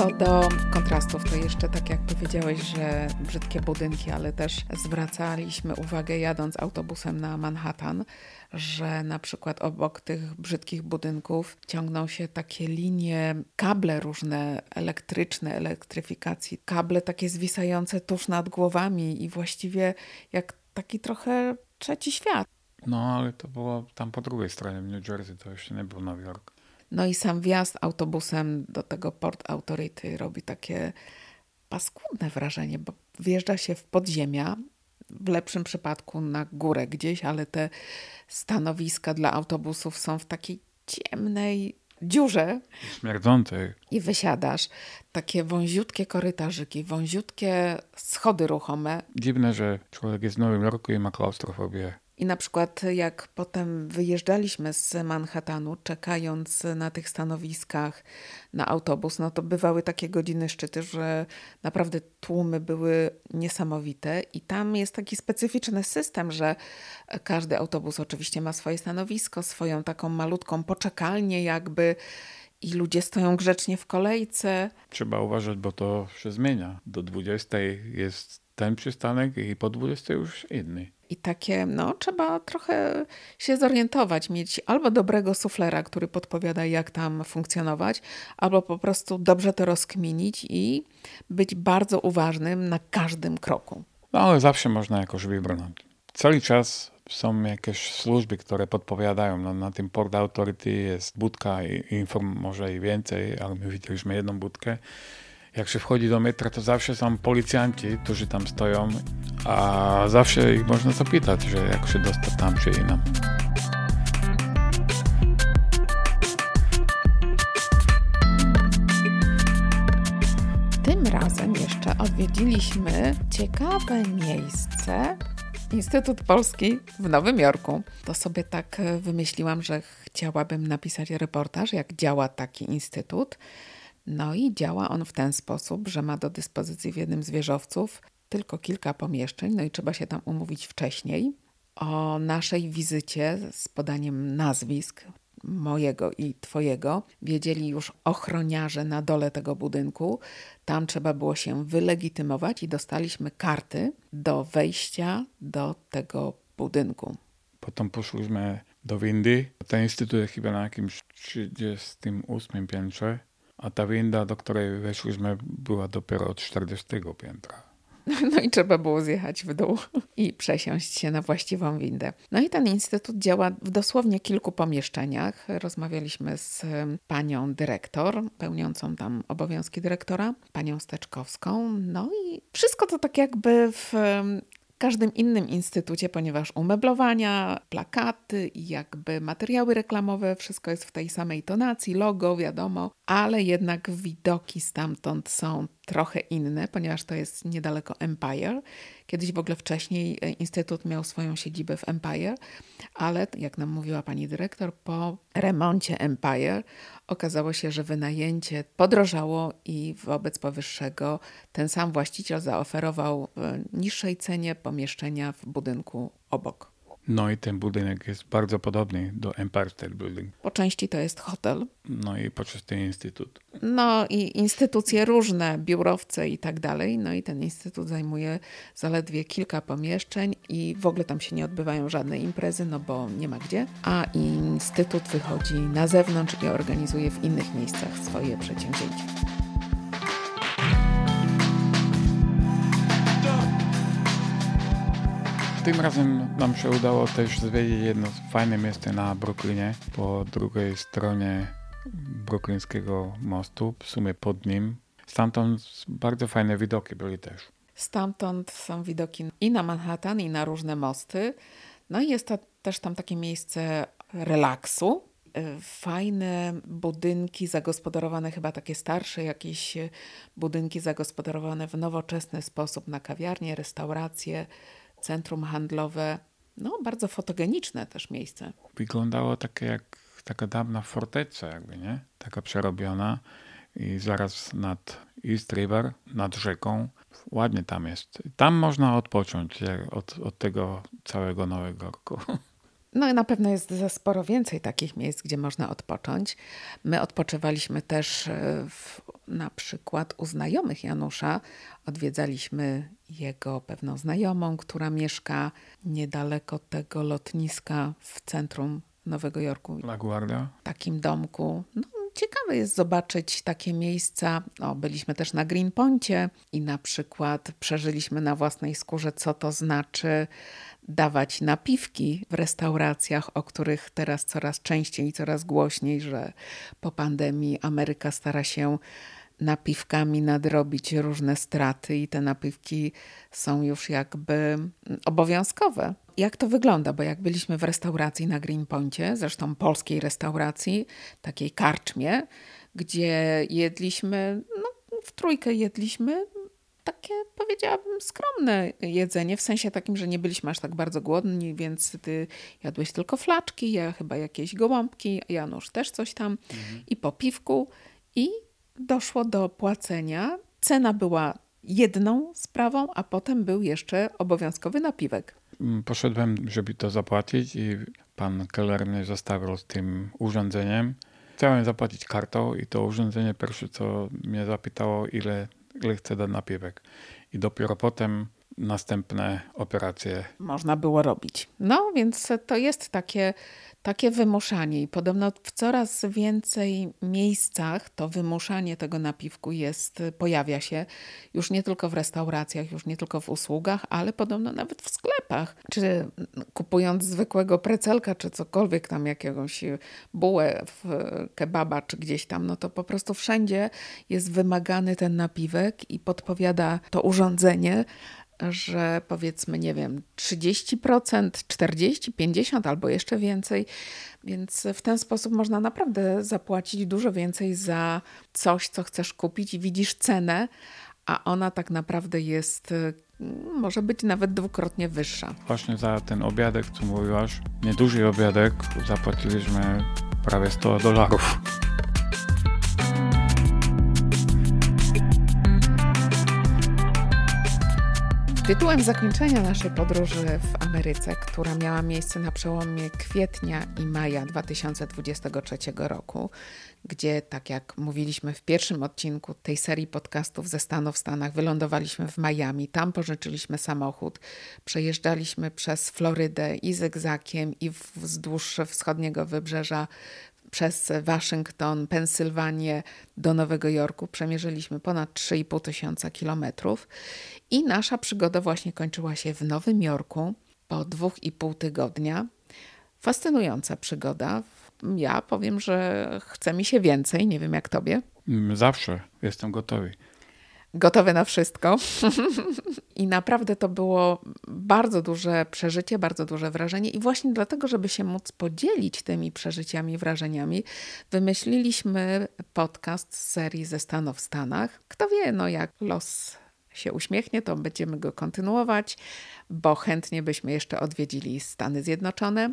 Co do kontrastów, to jeszcze tak jak powiedziałeś, że brzydkie budynki, ale też zwracaliśmy uwagę jadąc autobusem na Manhattan, że na przykład obok tych brzydkich budynków ciągną się takie linie, kable różne elektryczne, elektryfikacji, kable takie zwisające tuż nad głowami i właściwie jak taki trochę trzeci świat. No, ale to było tam po drugiej stronie w New Jersey, to jeszcze nie był Nowy Jork. No i sam wjazd autobusem do tego Port Authority robi takie paskudne wrażenie, bo wjeżdża się w podziemia, w lepszym przypadku na górę gdzieś, ale te stanowiska dla autobusów są w takiej ciemnej dziurze. Śmierdzącej. I wysiadasz. Takie wąziutkie korytarzyki, wąziutkie schody ruchome. Dziwne, że człowiek jest w Nowym Jorku i ma klaustrofobię. I na przykład jak potem wyjeżdżaliśmy z Manhattanu, czekając na tych stanowiskach na autobus, no to bywały takie godziny szczyty, że naprawdę tłumy były niesamowite i tam jest taki specyficzny system, że każdy autobus oczywiście ma swoje stanowisko, swoją taką malutką poczekalnię jakby i ludzie stoją grzecznie w kolejce. Trzeba uważać, bo to się zmienia. Do 20 jest ten przystanek i po 20 już inny. I takie, no, trzeba trochę się zorientować, mieć albo dobrego suflera, który podpowiada, jak tam funkcjonować, albo po prostu dobrze to rozkminić i być bardzo uważnym na każdym kroku. No, ale zawsze można jakoś wybrnąć. Cały czas są jakieś służby, które podpowiadają. No, na tym Port Authority jest budka i inform może i więcej, ale my widzieliśmy jedną budkę jak się wchodzi do metra, to zawsze są policjanci, którzy tam stoją, a zawsze ich można zapytać, że jak się dostać tam czy inam. Tym razem jeszcze odwiedziliśmy ciekawe miejsce. Instytut Polski w Nowym Jorku. To sobie tak wymyśliłam, że chciałabym napisać reportaż, jak działa taki instytut. No i działa on w ten sposób, że ma do dyspozycji w jednym z wieżowców tylko kilka pomieszczeń, no i trzeba się tam umówić wcześniej. O naszej wizycie z podaniem nazwisk mojego i twojego wiedzieli już ochroniarze na dole tego budynku. Tam trzeba było się wylegitymować i dostaliśmy karty do wejścia do tego budynku. Potem poszliśmy do windy. Ten instytut jest chyba na jakimś 38 piętrze a ta winda, do której weszliśmy, była dopiero od 40 piętra. No i trzeba było zjechać w dół i przesiąść się na właściwą windę. No i ten instytut działa w dosłownie kilku pomieszczeniach. Rozmawialiśmy z panią dyrektor, pełniącą tam obowiązki dyrektora, panią Steczkowską. No i wszystko to tak jakby w każdym innym instytucie, ponieważ umeblowania, plakaty jakby materiały reklamowe, wszystko jest w tej samej tonacji, logo, wiadomo, ale jednak widoki stamtąd są trochę inne, ponieważ to jest niedaleko Empire. Kiedyś w ogóle wcześniej e, Instytut miał swoją siedzibę w Empire, ale jak nam mówiła pani dyrektor, po remoncie Empire okazało się, że wynajęcie podrożało i wobec powyższego ten sam właściciel zaoferował w niższej cenie pomieszczenia w budynku obok. No i ten budynek jest bardzo podobny do Empire State Building. Po części to jest hotel. No i po części instytut. No i instytucje różne, biurowce i tak dalej. No i ten instytut zajmuje zaledwie kilka pomieszczeń i w ogóle tam się nie odbywają żadne imprezy, no bo nie ma gdzie. A instytut wychodzi na zewnątrz i organizuje w innych miejscach swoje przedsięwzięcia. Tym razem nam się udało też zwiedzić jedno fajne miejsce na Brooklynie, po drugiej stronie bruklińskiego mostu, w sumie pod nim. Stamtąd bardzo fajne widoki byli też. Stamtąd są widoki i na Manhattan, i na różne mosty. No i jest to też tam takie miejsce relaksu. Fajne budynki zagospodarowane, chyba takie starsze, jakieś budynki zagospodarowane w nowoczesny sposób na kawiarnie, restauracje, centrum handlowe. No, bardzo fotogeniczne też miejsce. Wyglądało takie jak taka dawna forteca jakby, nie? Taka przerobiona i zaraz nad East River, nad rzeką. Ładnie tam jest. Tam można odpocząć od, od tego całego Nowego Roku. No i na pewno jest za sporo więcej takich miejsc, gdzie można odpocząć. My odpoczywaliśmy też e, w, na przykład u znajomych Janusza. Odwiedzaliśmy jego pewną znajomą, która mieszka niedaleko tego lotniska w centrum Nowego Jorku. LaGuardia. W takim domku. No, ciekawe jest zobaczyć takie miejsca. Byliśmy też na Greenponcie i na przykład przeżyliśmy na własnej skórze, co to znaczy dawać napiwki w restauracjach, o których teraz coraz częściej i coraz głośniej, że po pandemii Ameryka stara się napiwkami nadrobić różne straty i te napiwki są już jakby obowiązkowe. Jak to wygląda? Bo jak byliśmy w restauracji na Greenpointie, zresztą polskiej restauracji, takiej karczmie, gdzie jedliśmy, no w trójkę jedliśmy takie, powiedziałabym, skromne jedzenie, w sensie takim, że nie byliśmy aż tak bardzo głodni, więc ty jadłeś tylko flaczki, ja chyba jakieś gołąbki, Janusz też coś tam mhm. i po piwku i doszło do płacenia. Cena była jedną sprawą, a potem był jeszcze obowiązkowy napiwek. Mm, poszedłem, żeby to zapłacić i pan keller mnie zostawił z tym urządzeniem. Chciałem zapłacić kartą i to urządzenie pierwsze, co mnie zapytało, ile, ile chcę dać napiwek. I dopiero potem następne operacje. Można było robić. No, więc to jest takie takie wymuszanie i podobno w coraz więcej miejscach to wymuszanie tego napiwku jest, pojawia się już nie tylko w restauracjach, już nie tylko w usługach, ale podobno nawet w sklepach. Czy kupując zwykłego precelka, czy cokolwiek tam, jakiegoś bułę w kebaba, czy gdzieś tam, no to po prostu wszędzie jest wymagany ten napiwek i podpowiada to urządzenie, że powiedzmy, nie wiem, 30%, 40%, 50% albo jeszcze więcej. Więc w ten sposób można naprawdę zapłacić dużo więcej za coś, co chcesz kupić i widzisz cenę, a ona tak naprawdę jest, może być nawet dwukrotnie wyższa. Właśnie za ten obiadek, co mówiłaś, nieduży obiadek, zapłaciliśmy prawie 100 dolarów. Tytułem zakończenia naszej podróży w Ameryce, która miała miejsce na przełomie kwietnia i maja 2023 roku, gdzie, tak jak mówiliśmy w pierwszym odcinku tej serii podcastów ze Stanów w Stanach, wylądowaliśmy w Miami, tam pożyczyliśmy samochód, przejeżdżaliśmy przez Florydę i zygzakiem i wzdłuż wschodniego wybrzeża przez Waszyngton, Pensylwanię do Nowego Jorku. Przemierzyliśmy ponad 3,5 tysiąca kilometrów i nasza przygoda właśnie kończyła się w Nowym Jorku po dwóch i pół tygodnia. Fascynująca przygoda. Ja powiem, że chce mi się więcej. Nie wiem jak tobie. Zawsze jestem gotowy gotowe na wszystko. I naprawdę to było bardzo duże przeżycie, bardzo duże wrażenie. I właśnie dlatego, żeby się móc podzielić tymi przeżyciami, wrażeniami, wymyśliliśmy podcast z serii ze Stanów w Stanach. Kto wie, no jak los się uśmiechnie, to będziemy go kontynuować, bo chętnie byśmy jeszcze odwiedzili Stany Zjednoczone.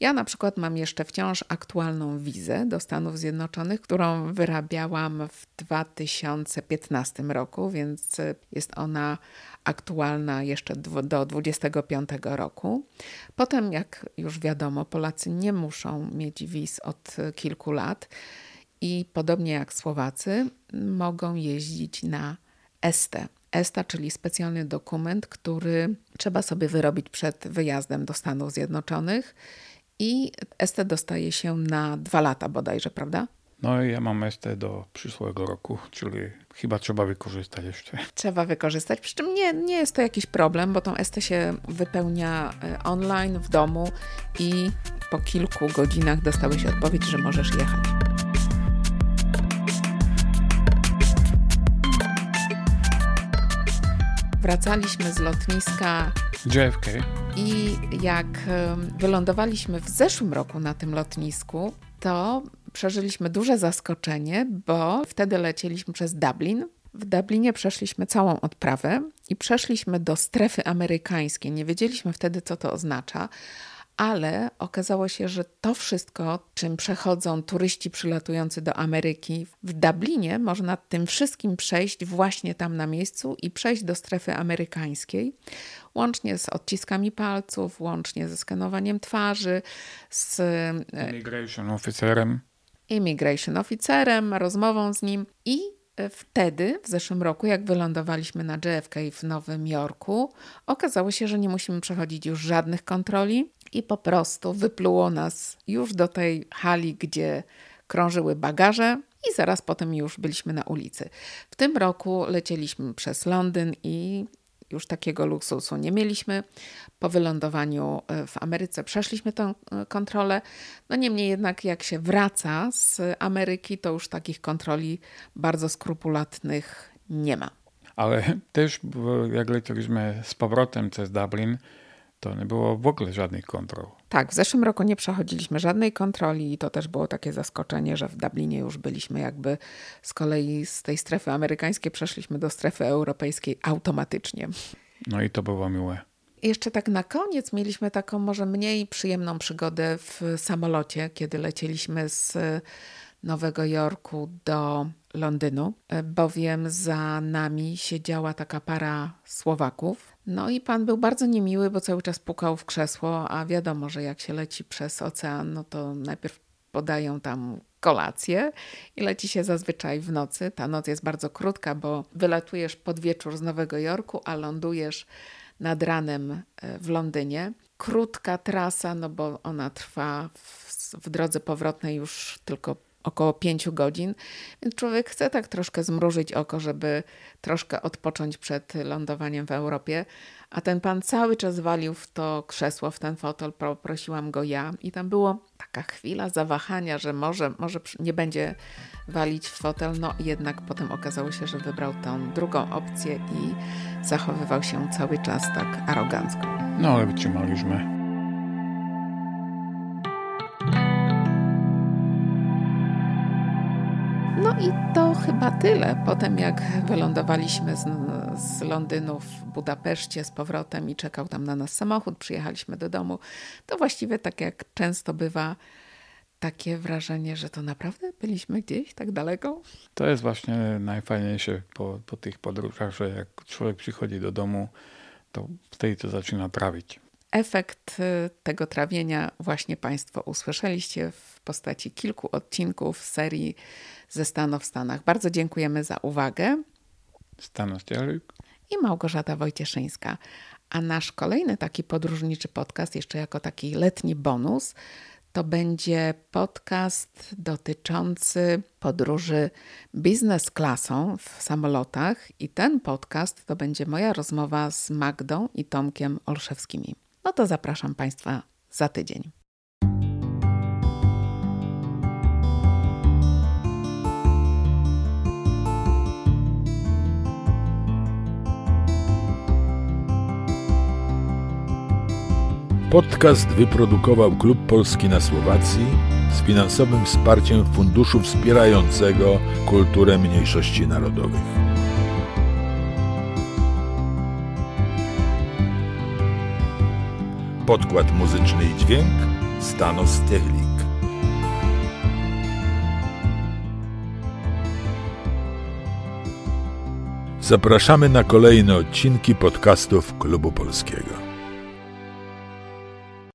Ja na przykład mam jeszcze wciąż aktualną wizę do Stanów Zjednoczonych, którą wyrabiałam w 2015 roku, więc jest ona aktualna jeszcze do 2025 roku. Potem, jak już wiadomo, Polacy nie muszą mieć wiz od kilku lat i podobnie jak Słowacy, mogą jeździć na ESTE, ESTA, czyli specjalny dokument, który trzeba sobie wyrobić przed wyjazdem do Stanów Zjednoczonych. I ESTE dostaje się na dwa lata bodajże, prawda? No i ja mam ESTE do przyszłego roku, czyli chyba trzeba wykorzystać jeszcze. Trzeba wykorzystać, przy czym nie, nie jest to jakiś problem, bo tą ESTE się wypełnia e, online w domu i po kilku godzinach dostałeś odpowiedź, że możesz jechać. Wracaliśmy z lotniska JFK. I jak wylądowaliśmy w zeszłym roku na tym lotnisku, to przeżyliśmy duże zaskoczenie, bo wtedy lecieliśmy przez Dublin. W Dublinie przeszliśmy całą odprawę i przeszliśmy do strefy amerykańskiej. Nie wiedzieliśmy wtedy, co to oznacza, ale okazało się, że to wszystko, czym przechodzą turyści przylatujący do Ameryki, w Dublinie można tym wszystkim przejść właśnie tam na miejscu i przejść do strefy amerykańskiej, łącznie z odciskami palców, łącznie ze skanowaniem twarzy, z e, immigration officerem. Immigration officerem, rozmową z nim i Wtedy, w zeszłym roku, jak wylądowaliśmy na JFK w Nowym Jorku, okazało się, że nie musimy przechodzić już żadnych kontroli i po prostu wypluło nas już do tej hali, gdzie krążyły bagaże i zaraz potem już byliśmy na ulicy. W tym roku lecieliśmy przez Londyn i już takiego luksusu nie mieliśmy. Po wylądowaniu e, w Ameryce przeszliśmy tę e, kontrolę. No niemniej jednak, jak się wraca z Ameryki, to już takich kontroli bardzo skrupulatnych nie ma. Ale też, jak leciliśmy z powrotem przez Dublin, to nie było w ogóle żadnych kontrol. Tak, w zeszłym roku nie przechodziliśmy żadnej kontroli i to też było takie zaskoczenie, że w Dublinie już byliśmy jakby z kolei z tej strefy amerykańskiej przeszliśmy do strefy europejskiej automatycznie. No i to było miłe. Jeszcze tak na koniec mieliśmy taką może mniej przyjemną przygodę w samolocie, kiedy lecieliśmy z Nowego Jorku do Londynu, bowiem za nami siedziała taka para Słowaków. No i pan był bardzo niemiły, bo cały czas pukał w krzesło, a wiadomo, że jak się leci przez ocean, no to najpierw podają tam kolację i leci się zazwyczaj w nocy. Ta noc jest bardzo krótka, bo wylatujesz pod wieczór z Nowego Jorku, a lądujesz nad ranem e, w Londynie. Krótka trasa, no bo ona trwa w, w drodze powrotnej już tylko około 5 godzin, więc człowiek chce tak troszkę zmrużyć oko, żeby troszkę odpocząć przed lądowaniem w Europie. A ten pan cały czas walił w to krzesło, w ten fotel, prosiłam go ja i tam było taka chwila zawahania, że może, może nie będzie walić w fotel, no jednak potem okazało się, że wybrał tą drugą opcję i zachowywał się cały czas tak arogancko. No ale wytrzymaliśmy. No i to chyba tyle. Potem jak wylądowaliśmy z, z Londynu w Budapeszcie z powrotem i czekał tam na nas samochód, przyjechaliśmy do domu, to właściwie tak jak często bywa, takie wrażenie, że to naprawdę byliśmy gdzieś tak daleko? To jest właśnie najfajniejsze po, po tych podróżach, że jak człowiek przychodzi do domu, to wtedy to zaczyna trawić. Efekt y, tego trawienia właśnie Państwo usłyszeliście w postaci kilku odcinków serii ze Stanów w Stanach. Bardzo dziękujemy za uwagę. Stanos Dzieluk i Małgorzata Wojcieszyńska. A nasz kolejny taki podróżniczy podcast, jeszcze jako taki letni bonus, to będzie podcast dotyczący podróży biznes klasą w samolotach. I ten podcast to będzie moja rozmowa z Magdą i Tomkiem Olszewskimi. No to zapraszam Państwa za tydzień. Podcast wyprodukował Klub Polski na Słowacji z finansowym wsparciem Funduszu Wspierającego Kulturę Mniejszości Narodowych. Podkład muzyczny i dźwięk Stanos Techlik. Zapraszamy na kolejne odcinki podcastów Klubu Polskiego.